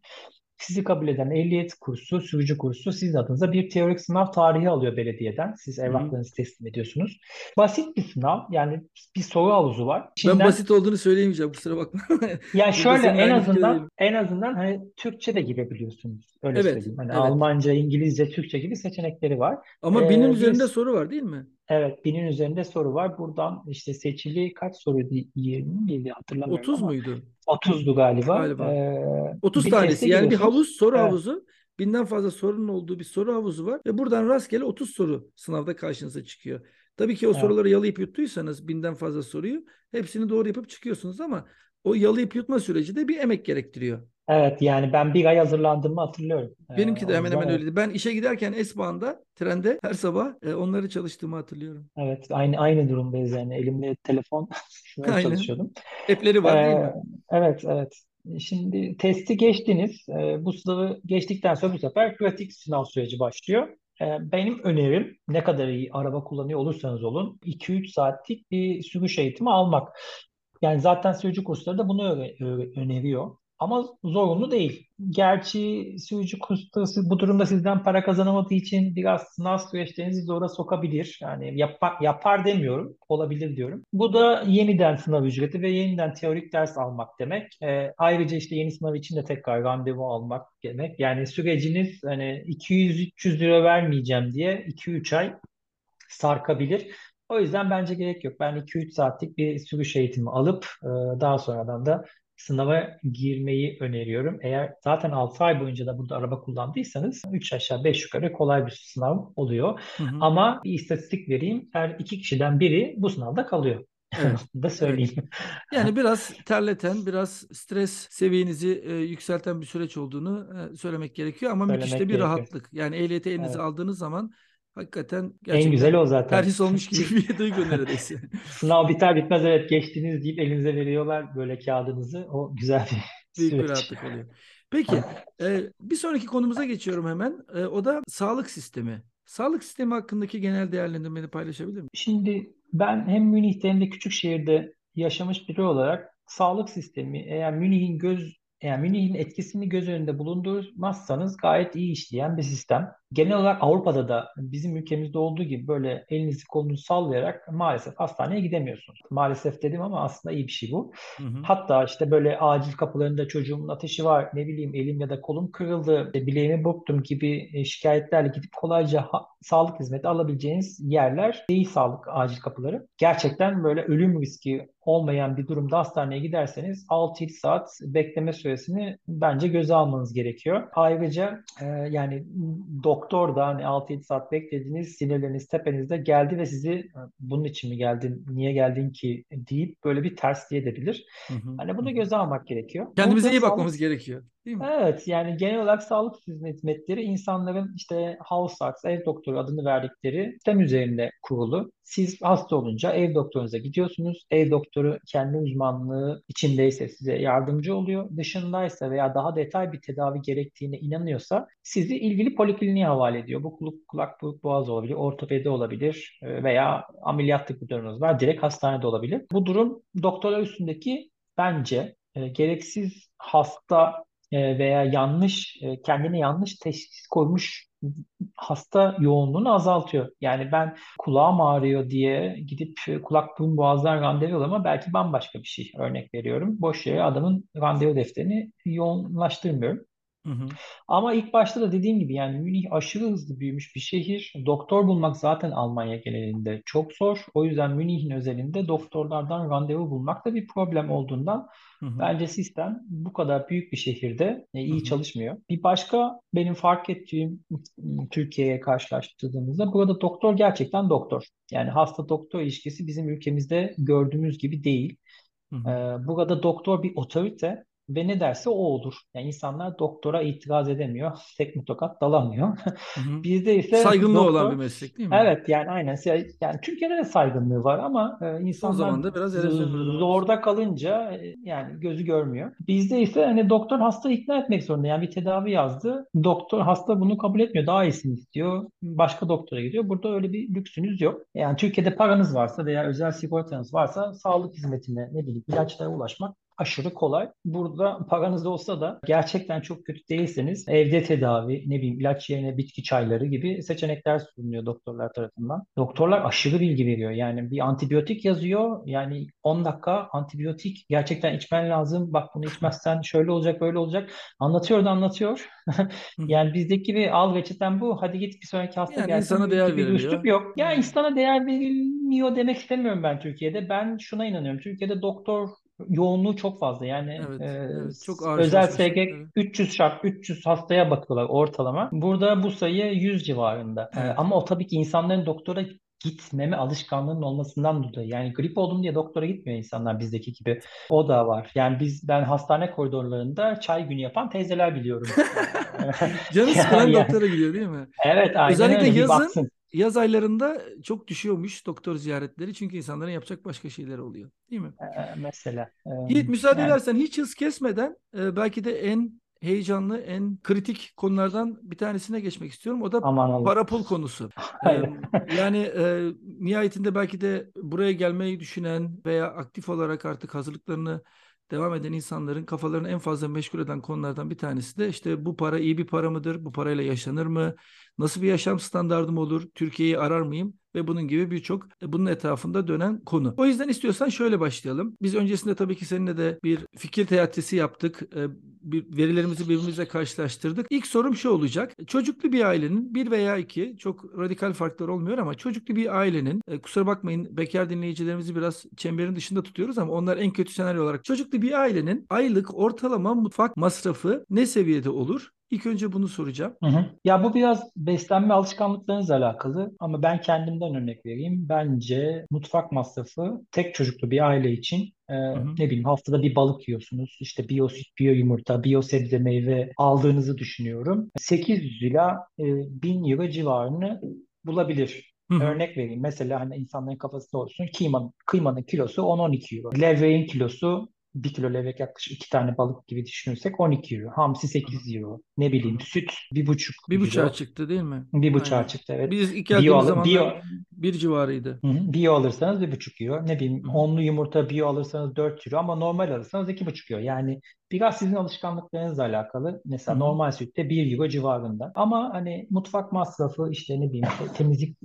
Sizi kabul eden ehliyet kursu, sürücü kursu sizin adınıza bir teorik sınav tarihi alıyor belediyeden. Siz evraklarınızı teslim ediyorsunuz. Basit bir sınav. Yani bir soru havuzu var. Ben İçinden basit olduğunu söyleyemeyeceğim kusura bakma. <laughs> ya Burada şöyle en azından en azından hani Türkçe de girebiliyorsunuz. Öyle Evet, söyleyeyim. Hani evet. Almanca, İngilizce, Türkçe gibi seçenekleri var. Ama binin Ee, üzerinde bir soru var değil mi? Evet binin üzerinde soru var. Buradan işte seçili kaç soruydu? 20 miydi hatırlamıyorum 30 ama muydu? 30'du galiba. Galiba. Ee, 30 bir teste tanesi yani bir giriyorsunuz. havuz soru Evet. havuzu binden fazla sorunun olduğu bir soru havuzu var ve buradan rastgele 30 soru sınavda karşınıza çıkıyor. Tabii ki o Evet. soruları yalayıp yuttuysanız binden fazla soruyu hepsini doğru yapıp çıkıyorsunuz ama o yalayıp yutma süreci de bir emek gerektiriyor. Evet yani ben bir ay hazırlandığımı hatırlıyorum. Ee, Benimki de hemen hemen öyleydi. Ben işe giderken S-Bahn'da, trende her sabah e, onları çalıştığımı hatırlıyorum. Evet aynı aynı durumdayız yani elimde telefon <laughs> Aynen. çalışıyordum. App'leri var değil Ee, mi? evet evet. Şimdi testi geçtiniz. Ee, bu sınavı geçtikten sonra bu sefer pratik sınav süreci başlıyor. Ee, benim önerim ne kadar iyi araba kullanıyor olursanız olun 2-3 saatlik bir sürüş eğitimi almak. Yani zaten sürücü kursları da bunu öneriyor. Ama zorunlu değil. Gerçi sürücü kursları bu durumda sizden para kazanamadığı için biraz sınav süreçlerinizi zora sokabilir. Yani yapar, yapar demiyorum, olabilir diyorum. Bu da yeniden sınav ücreti ve yeniden teorik ders almak demek. Ee, ayrıca işte yeni sınav için de tekrar randevu almak demek. Yani süreciniz hani 200-300 lira vermeyeceğim diye 2-3 ay sarkabilir. O yüzden bence gerek yok. Ben 2-3 saatlik bir sürüş eğitimi alıp e, daha sonradan da sınava girmeyi öneriyorum. Eğer zaten 6 ay boyunca da burada araba kullandıysanız 3 aşağı 5 yukarı kolay bir sınav oluyor. Hı hı. Ama bir istatistik vereyim. Her iki kişiden biri bu sınavda kalıyor. Evet. <laughs> da söyleyeyim. Evet. Yani biraz terleten, biraz stres seviyenizi e, yükselten bir süreç olduğunu e, söylemek gerekiyor ama söylemek müthiş de bir gerekiyor. rahatlık. Yani ehliyeti elinize evet. aldığınız zaman hakikaten gerçekten en güzel o zaten. Terhis olmuş <laughs> gibi bir duygu neredeyse. <laughs> Sınav biter bitmez evet geçtiniz deyip elinize veriyorlar böyle kağıdınızı. O güzel bir <laughs> Büyük bir rahatlık oluyor. Peki e, bir sonraki konumuza geçiyorum hemen. E, o da sağlık sistemi. Sağlık sistemi hakkındaki genel değerlendirmeni paylaşabilir miyim? Şimdi ben hem Münih'te hem de küçük şehirde yaşamış biri olarak sağlık sistemi eğer Münih'in göz yani Münih'in etkisini göz önünde bulundurmazsanız gayet iyi işleyen bir sistem. Genel olarak Avrupa'da da bizim ülkemizde olduğu gibi böyle elinizi kolunuzu sallayarak maalesef hastaneye gidemiyorsunuz. Maalesef dedim ama aslında iyi bir şey bu. Hı hı. Hatta işte böyle acil kapılarında çocuğumun ateşi var, ne bileyim elim ya da kolum kırıldı, bileğimi burktum gibi e, şikayetlerle gidip kolayca ha- sağlık hizmeti alabileceğiniz yerler değil sağlık acil kapıları. Gerçekten böyle ölüm riski olmayan bir durumda hastaneye giderseniz 6-7 saat bekleme süresini bence göze almanız gerekiyor. Ayrıca e, yani doktor doktor da hani 6-7 saat beklediğiniz sinirleriniz tepenizde geldi ve sizi bunun için mi geldin, niye geldin ki deyip böyle bir ters hı. Hani bunu göze almak gerekiyor. Kendimize iyi bakmamız sağlık... gerekiyor. Değil mi? Evet yani genel olarak sağlık hizmetleri insanların işte house arts, ev doktoru adını verdikleri sistem üzerinde kurulu. Siz hasta olunca ev doktorunuza gidiyorsunuz. Ev doktoru kendi uzmanlığı içindeyse size yardımcı oluyor. Dışındaysa veya daha detay bir tedavi gerektiğine inanıyorsa sizi ilgili polikliniğe havale ediyor. Bu kulak, kulak buruk, boğaz olabilir, ortopedi olabilir e, veya ameliyatlık bir durumunuz var. Direkt hastanede olabilir. Bu durum doktorlar üstündeki bence e, gereksiz hasta e, veya yanlış e, kendine yanlış teşhis koymuş hasta yoğunluğunu azaltıyor. Yani ben kulağım ağrıyor diye gidip e, kulak burun boğazdan randevu alıyorum ama belki bambaşka bir şey örnek veriyorum. Boş yere adamın randevu defterini yoğunlaştırmıyorum. Hı hı. Ama ilk başta da dediğim gibi yani Münih aşırı hızlı büyümüş bir şehir. Doktor bulmak zaten Almanya genelinde çok zor. O yüzden Münih'in özelinde doktorlardan randevu bulmak da bir problem olduğundan hı hı. bence sistem bu kadar büyük bir şehirde e, iyi hı hı. çalışmıyor. Bir başka benim fark ettiğim Türkiye'ye karşılaştırdığımızda burada doktor gerçekten doktor. Yani hasta doktor ilişkisi bizim ülkemizde gördüğümüz gibi değil. Hı hı. Ee, burada doktor bir otorite ve ne derse o olur. Yani insanlar doktora itiraz edemiyor. <laughs> Tekme tokat dalamıyor. Hı hı. Bizde ise saygınlığı doktor, olan bir meslek değil mi? Evet yani aynen. Yani Türkiye'de de saygınlığı var ama e, insanlar Son zamanda biraz zorda kalınca e, yani gözü görmüyor. Bizde ise hani doktor hasta ikna etmek zorunda. Yani bir tedavi yazdı. Doktor hasta bunu kabul etmiyor. Daha iyisini istiyor. Başka doktora gidiyor. Burada öyle bir lüksünüz yok. Yani Türkiye'de paranız varsa veya özel sigortanız varsa sağlık hizmetine ne bileyim ilaçlara ulaşmak aşırı kolay. Burada paranız olsa da gerçekten çok kötü değilseniz evde tedavi, ne bileyim ilaç yerine bitki çayları gibi seçenekler sunuluyor doktorlar tarafından. Doktorlar aşırı bilgi veriyor. Yani bir antibiyotik yazıyor. Yani 10 dakika antibiyotik gerçekten içmen lazım. Bak bunu içmezsen şöyle olacak, böyle olacak. Anlatıyor da anlatıyor. yani bizdeki gibi al reçeten bu. Hadi git bir sonraki hasta yani gelsin. insana değer bir veriliyor. yok. Ya insana değer verilmiyor demek istemiyorum ben Türkiye'de. Ben şuna inanıyorum. Türkiye'de doktor yoğunluğu çok fazla. Yani evet, e, evet, çok ağır özel SG evet. 300 şart 300 hastaya bakıyorlar ortalama. Burada bu sayı 100 civarında. Evet. E, ama o tabii ki insanların doktora gitmeme alışkanlığının olmasından dolayı. Yani grip oldum diye doktora gitmiyor insanlar bizdeki gibi. O da var. Yani biz ben hastane koridorlarında çay günü yapan teyzeler biliyorum. <laughs> Canı <laughs> sıkılan yani, doktora gidiyor değil mi? Evet aynen Özellikle öyle. yazın yaz aylarında çok düşüyormuş doktor ziyaretleri çünkü insanların yapacak başka şeyler oluyor değil mi? Ee, mesela. E, Yiğit müsaade yani... edersen hiç hız kesmeden e, belki de en heyecanlı, en kritik konulardan bir tanesine geçmek istiyorum. O da Aman para pul konusu. <laughs> ee, yani e, nihayetinde belki de buraya gelmeyi düşünen veya aktif olarak artık hazırlıklarını devam eden insanların kafalarını en fazla meşgul eden konulardan bir tanesi de işte bu para iyi bir para mıdır? Bu parayla yaşanır mı? Nasıl bir yaşam standardım olur? Türkiye'yi arar mıyım? Ve bunun gibi birçok e, bunun etrafında dönen konu. O yüzden istiyorsan şöyle başlayalım. Biz öncesinde tabii ki seninle de bir fikir teatisi yaptık. E, bir verilerimizi birbirimizle karşılaştırdık. İlk sorum şu olacak. Çocuklu bir ailenin bir veya iki çok radikal farklar olmuyor ama çocuklu bir ailenin e, kusura bakmayın bekar dinleyicilerimizi biraz çemberin dışında tutuyoruz ama onlar en kötü senaryo olarak çocuklu bir ailenin aylık ortalama mutfak masrafı ne seviyede olur? İlk önce bunu soracağım. Hı hı. Ya bu biraz beslenme alışkanlıklarınızla alakalı ama ben kendimden örnek vereyim. Bence mutfak masrafı tek çocuklu bir aile için e, Hı hı. ne bileyim haftada bir balık yiyorsunuz. İşte biyo süt, biyo yumurta, biyo sebze meyve aldığınızı düşünüyorum. 800 ila e, 1000 euro civarını bulabilir. Hı hı. Örnek vereyim. Mesela hani insanların kafasında olsun. Kıymanın, kıymanın kilosu 10-12 euro. Levreğin kilosu bir kilo levrek yaklaşık iki tane balık gibi düşünürsek 12 euro. Hamsi 8 euro. Ne bileyim süt bir buçuk Bir buçuğa euro. çıktı değil mi? Bir buçuğa Aynen. çıktı evet. Biz ilk geldiğimiz zamanlar biyo, bir civarıydı. Hı hı. Biyo alırsanız bir buçuk euro. Ne bileyim Hı onlu yumurta biyo alırsanız 4 euro ama normal alırsanız iki buçuk euro. Yani biraz sizin alışkanlıklarınızla alakalı. Mesela Hı hı. normal sütte 1 euro civarında. Ama hani mutfak masrafı işte ne bileyim işte temizlik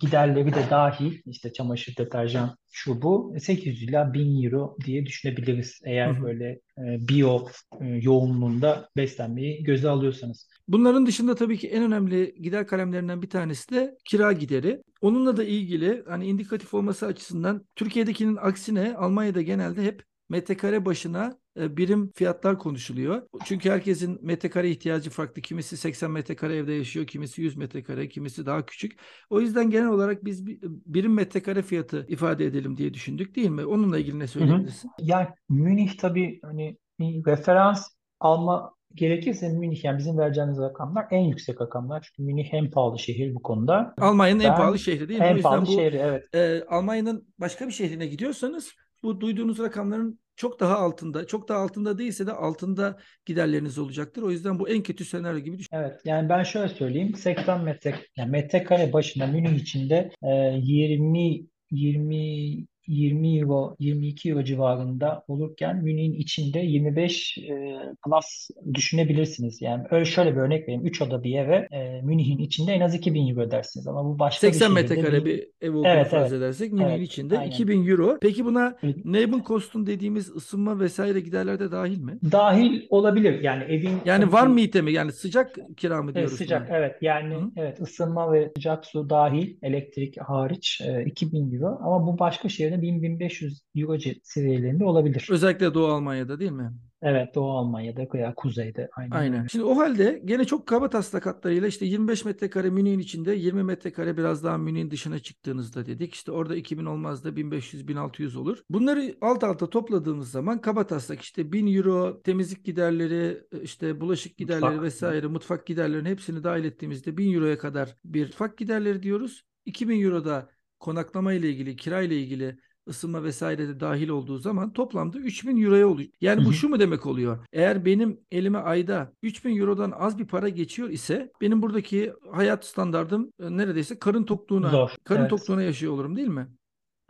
giderleri de dahil işte çamaşır, deterjan, şu bu 800 ila 1000 euro diye düşünebiliriz. Eğer hı. böyle e, biyo e, yoğunluğunda beslenmeyi göze alıyorsanız. Bunların dışında tabii ki en önemli gider kalemlerinden bir tanesi de kira gideri. Onunla da ilgili hani indikatif olması açısından Türkiye'dekinin aksine Almanya'da genelde hep metrekare başına e, birim fiyatlar konuşuluyor. Çünkü herkesin metrekare ihtiyacı farklı. Kimisi 80 metrekare evde yaşıyor, kimisi 100 metrekare, kimisi daha küçük. O yüzden genel olarak biz bir- birim metrekare fiyatı ifade edelim diye düşündük değil mi? Onunla ilgili ne Hı hı. söyleyebilirsin? Yani Münih tabii hani bir referans alma gerekirse Münih yani bizim vereceğimiz rakamlar en yüksek rakamlar. Çünkü Münih en pahalı şehir bu konuda. Almanya'nın en pahalı Ben şehri değil mi? En pahalı bu şehri evet. e, Almanya'nın başka bir şehrine gidiyorsanız bu duyduğunuz rakamların çok daha altında, çok daha altında değilse de altında giderleriniz olacaktır. O yüzden bu en kötü senaryo gibi düşün. Evet yani ben şöyle söyleyeyim 80 metre yani metrekare başına Münih içinde e, 20 20 20 euro 22 euro civarında olurken Münih'in içinde 25 e, plus düşünebilirsiniz. Yani öyle şöyle bir örnek vereyim. 3 oda bir eve e, Münih'in içinde en az 2000 euro ödersiniz ama bu başka bir 80 şehirde metrekare bir bir ev olduğunu evet farz evet edersek Münih'in evet içinde aynen. 2000 euro. Peki buna Nebenkosten dediğimiz ısınma vesaire giderler de dahil mi? Dahil olabilir. Yani evin Yani var ki mıydı mi? Yani sıcak kira mı Evet, diyoruz sıcak buna? evet yani hı. evet ısınma ve sıcak su dahil elektrik hariç e, 2000 euro ama bu başka şehirde 1000-1500 euro seviyelerinde olabilir. Özellikle Doğu Almanya'da değil mi? Evet Doğu Almanya'da veya kuzeyde aynen Aynen. Şimdi o halde gene çok kaba taslak hatlarıyla işte 25 metrekare Münih'in içinde 20 metrekare biraz daha Münih'in dışına çıktığınızda dedik. İşte orada 2000 olmaz da 1500-1600 olur. Bunları alt alta topladığımız zaman kaba taslak işte 1000 euro temizlik giderleri işte bulaşık giderleri Mutfak. vesaire mutfak giderlerinin hepsini dahil ettiğimizde 1000 euroya kadar bir mutfak giderleri diyoruz. 2000 euro da konaklama ile ilgili kira ile ilgili ısınma vesaire de dahil olduğu zaman toplamda 3000 euroya oluyor. Yani bu şu mu demek oluyor? Eğer benim elime ayda 3000 eurodan az bir para geçiyor ise benim buradaki hayat standardım e, neredeyse karın tokluğuna Zor. karın Evet tokluğuna yaşıyor olurum değil mi?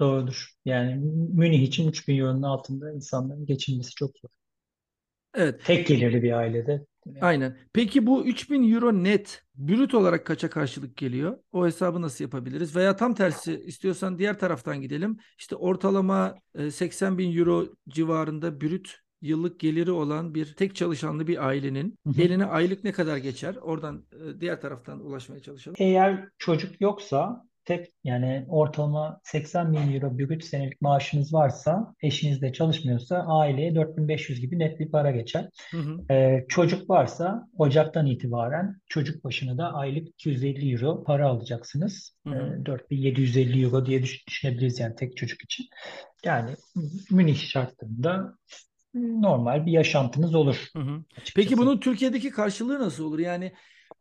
doğrudur. Yani Münih için 3000 euronun altında insanların geçinmesi çok zor. Evet. Tek gelirli bir ailede. Aynen. Peki bu 3000 euro net brüt olarak kaça karşılık geliyor? O hesabı nasıl yapabiliriz? Veya tam tersi istiyorsan diğer taraftan gidelim. İşte ortalama e, 80 bin euro civarında brüt yıllık geliri olan bir tek çalışanlı bir ailenin eline aylık ne kadar geçer? Oradan e, diğer taraftan ulaşmaya çalışalım. Eğer çocuk yoksa tek yani ortalama 80 bin euro brüt senelik maaşınız varsa eşiniz de çalışmıyorsa aileye 4500 gibi net bir para geçer. Hı hı. Ee, çocuk varsa Ocak'tan itibaren çocuk başına da aylık 250 euro para alacaksınız. Hı hı. Ee, 4750 euro diye düş- düşünebiliriz yani tek çocuk için. Yani Münih şartlarında normal bir yaşantınız olur Hı hı. açıkçası. Peki bunun Türkiye'deki karşılığı nasıl olur? Yani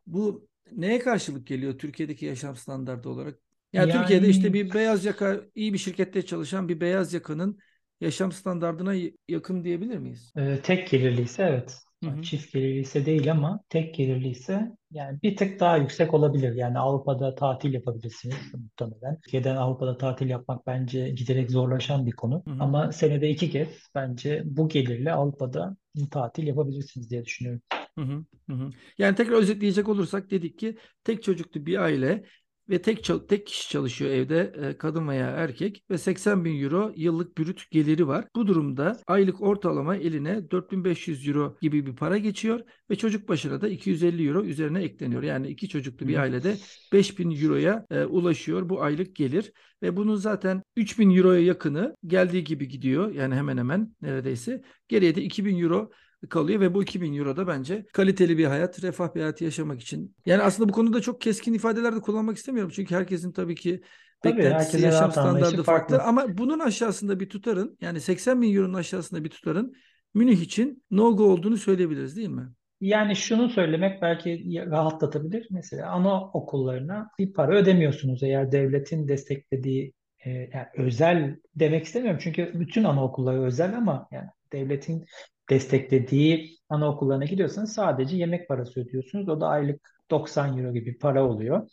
bu neye karşılık geliyor Türkiye'deki yaşam standardı olarak? Yani Türkiye'de işte Yani bir beyaz yaka iyi bir şirkette çalışan bir beyaz yakanın yaşam standardına y- yakın diyebilir miyiz? e, tek gelirliyse evet. Hı hı. Çift gelirliyse değil ama tek gelirliyse yani bir tık daha yüksek olabilir. Yani Avrupa'da tatil yapabilirsiniz muhtemelen. Türkiye'den Avrupa'da tatil yapmak bence giderek zorlaşan bir konu. Hı hı. Ama senede iki kez bence bu gelirle Avrupa'da tatil yapabilirsiniz diye düşünüyorum. Hı. Hı hı. Yani tekrar özetleyecek olursak dedik ki tek çocuklu bir aile ve tek tek kişi çalışıyor evde e, kadın veya erkek ve 80 bin euro yıllık brüt geliri var. Bu durumda aylık ortalama eline 4500 euro gibi bir para geçiyor ve çocuk başına da 250 euro üzerine ekleniyor. Yani iki çocuklu bir ailede 5000 euroya e, ulaşıyor bu aylık gelir ve bunun zaten 3000 euroya yakını geldiği gibi gidiyor. Yani hemen hemen neredeyse. Geriye de 2000 euro kalıyor ve bu 2000 euro da bence kaliteli bir hayat, refah bir hayatı yaşamak için. Yani aslında bu konuda çok keskin ifadeler de kullanmak istemiyorum. Çünkü herkesin tabii ki tabii, beklentisi, yaşam standartı farklı. farklı. Ama bunun aşağısında bir tutarın yani 80 bin euronun aşağısında bir tutarın Münih için no-go olduğunu söyleyebiliriz değil mi? Yani şunu söylemek belki rahatlatabilir. Mesela ana okullarına bir para ödemiyorsunuz eğer devletin desteklediği e, yani özel demek istemiyorum çünkü bütün anaokulları özel ama yani devletin desteklediği anaokullarına gidiyorsanız sadece yemek parası ödüyorsunuz. O da aylık 90 euro gibi para oluyor.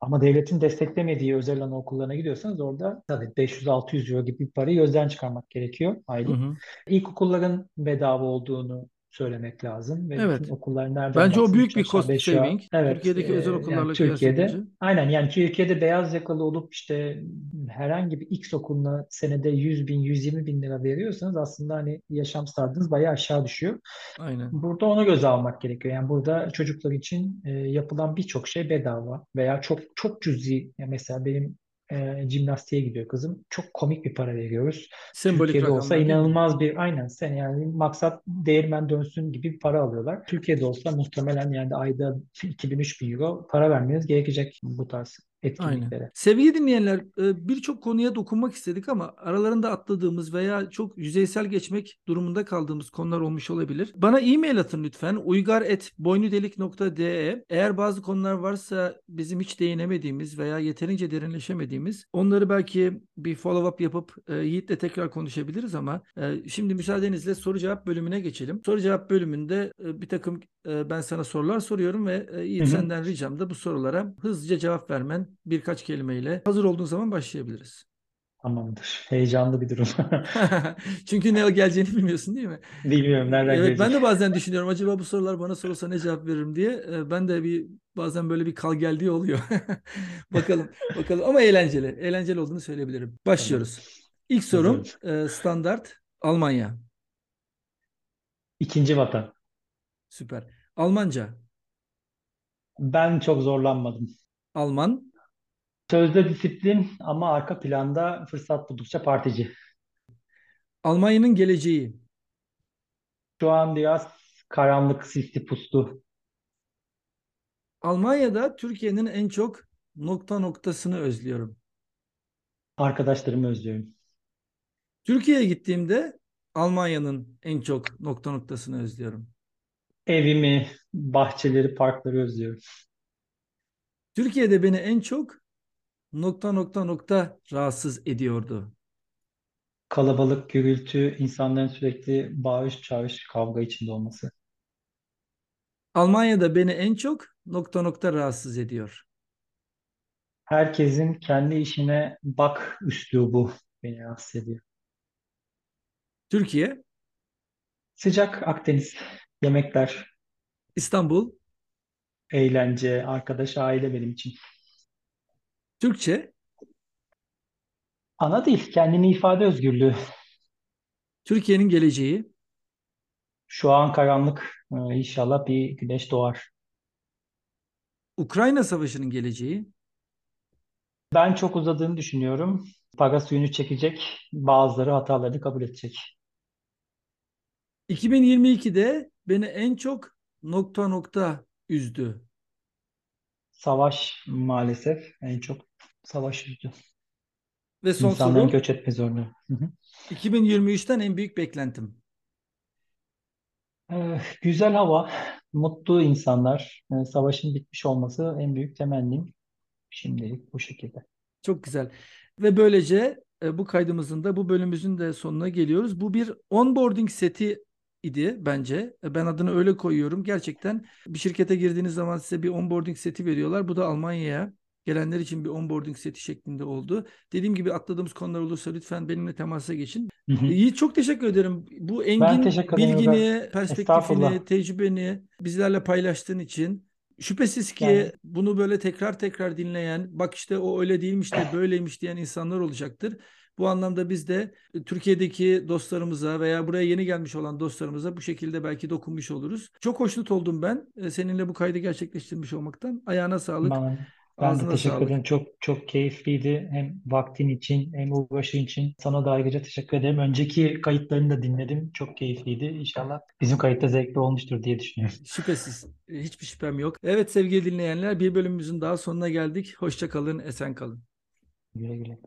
Ama devletin desteklemediği özel anaokullarına gidiyorsanız orada tabii 500-600 euro gibi bir parayı gözden çıkarmak gerekiyor aylık. Hı hı. İlkokulların bedava olduğunu söylemek lazım. Ve evet. okullar nereden Bence o büyük bir cost saving. Evet. Türkiye'deki e, özel okullarla yani Türkiye'de aynen yani Türkiye'de beyaz yakalı olup işte herhangi bir X okuluna senede 100 bin 120 bin lira veriyorsanız aslında hani yaşam standınız bayağı aşağı düşüyor. Aynen. Burada onu göze almak gerekiyor. Yani burada çocuklar için e, yapılan birçok şey bedava veya çok çok cüzi. Yani mesela benim e, jimnastiğe gidiyor kızım. Çok komik bir para veriyoruz. Sembolik Türkiye'de olsa inanılmaz bir aynen sen yani maksat değirmen dönsün gibi bir para alıyorlar. Türkiye'de olsa muhtemelen yani ayda 2000-3000 euro para vermeniz gerekecek bu tarz etkinliklere. Aynen. Sevgili dinleyenler e, birçok konuya dokunmak istedik ama aralarında atladığımız veya çok yüzeysel geçmek durumunda kaldığımız konular olmuş olabilir. Bana e-mail atın lütfen uygar.boynudelik.de Eğer bazı konular varsa bizim hiç değinemediğimiz veya yeterince derinleşemediğimiz onları belki bir follow up yapıp e, Yiğit'le tekrar konuşabiliriz ama e, şimdi müsaadenizle soru cevap bölümüne geçelim. Soru cevap bölümünde bir takım ben sana sorular soruyorum ve Yiğit senden ricam da bu sorulara hızlıca cevap vermen birkaç kelimeyle hazır olduğun zaman başlayabiliriz. Tamamdır. Heyecanlı bir durum. <laughs> Çünkü ne geleceğini bilmiyorsun değil mi? Bilmiyorum nereden evet, gelecek. Ben de bazen düşünüyorum acaba bu sorular bana sorulsa ne cevap veririm diye. Ben de bir bazen böyle bir kal geldiği oluyor. <laughs> bakalım bakalım ama eğlenceli. Eğlenceli olduğunu söyleyebilirim. Başlıyoruz. Tamam. İlk sorum standart Almanya. İkinci vatan. Süper. Almanca. Ben çok zorlanmadım. Alman. Sözde disiplin ama arka planda fırsat buldukça partici. Almanya'nın geleceği. Şu an biraz karanlık, sisli, puslu. Almanya'da Türkiye'nin en çok nokta noktasını özlüyorum. Arkadaşlarımı özlüyorum. Türkiye'ye gittiğimde Almanya'nın en çok nokta noktasını özlüyorum. Evimi, bahçeleri, parkları özlüyorum. Türkiye'de beni en çok nokta nokta nokta rahatsız ediyordu. Kalabalık, gürültü, insanların sürekli bağış, çağrış, kavga içinde olması. Almanya'da beni en çok nokta nokta rahatsız ediyor. Herkesin kendi işine bak üslubu beni rahatsız ediyor. Türkiye. Sıcak Akdeniz, yemekler. İstanbul. Eğlence, arkadaş, aile benim için. Türkçe. Ana dil, kendini ifade özgürlüğü. Türkiye'nin geleceği. Şu an karanlık. Ee, inşallah bir güneş doğar. Ukrayna Savaşı'nın geleceği. Ben çok uzadığını düşünüyorum. Para suyunu çekecek, bazıları hatalarını kabul edecek. 2022'de beni en çok nokta nokta üzdü. Savaş maalesef en çok savaş üzdü. Ve son İnsanların sorum göç etme zorluğu. 2023'ten en büyük beklentim. Ee, güzel hava, mutlu insanlar, ee, savaşın bitmiş olması en büyük temennim. Şimdilik bu şekilde. Çok güzel. Ve böylece e, bu kaydımızın da bu bölümümüzün de sonuna geliyoruz. Bu bir onboarding seti idi bence. E, ben adını öyle koyuyorum. Gerçekten bir şirkete girdiğiniz zaman size bir onboarding seti veriyorlar. Bu da Almanya'ya gelenler için bir onboarding seti şeklinde oldu. Dediğim gibi atladığımız konular olursa lütfen benimle temasa geçin. Hı hı. Yiğit çok teşekkür ederim. Bu engin bilgini, perspektifini, tecrübeni bizlerle paylaştığın için Şüphesiz ki Yani bunu böyle tekrar tekrar dinleyen, bak işte o öyle değilmiş de böyleymiş diyen insanlar olacaktır. Bu anlamda biz de e, Türkiye'deki dostlarımıza veya buraya yeni gelmiş olan dostlarımıza bu şekilde belki dokunmuş oluruz. Çok hoşnut oldum ben e, seninle bu kaydı gerçekleştirmiş olmaktan. Ayağına sağlık, ben, ben de teşekkür sağlık. ederim. Çok çok keyifliydi. Hem vaktin için hem uğraşın için. Sana da ayrıca teşekkür ederim. Önceki kayıtlarını da dinledim. Çok keyifliydi. İnşallah bizim kayıtta zevkli olmuştur diye düşünüyorum. Şüphesiz, e, hiçbir şüphem yok. Evet sevgili dinleyenler, bir bölümümüzün daha sonuna geldik. Hoşça kalın, esen kalın. Güle güle.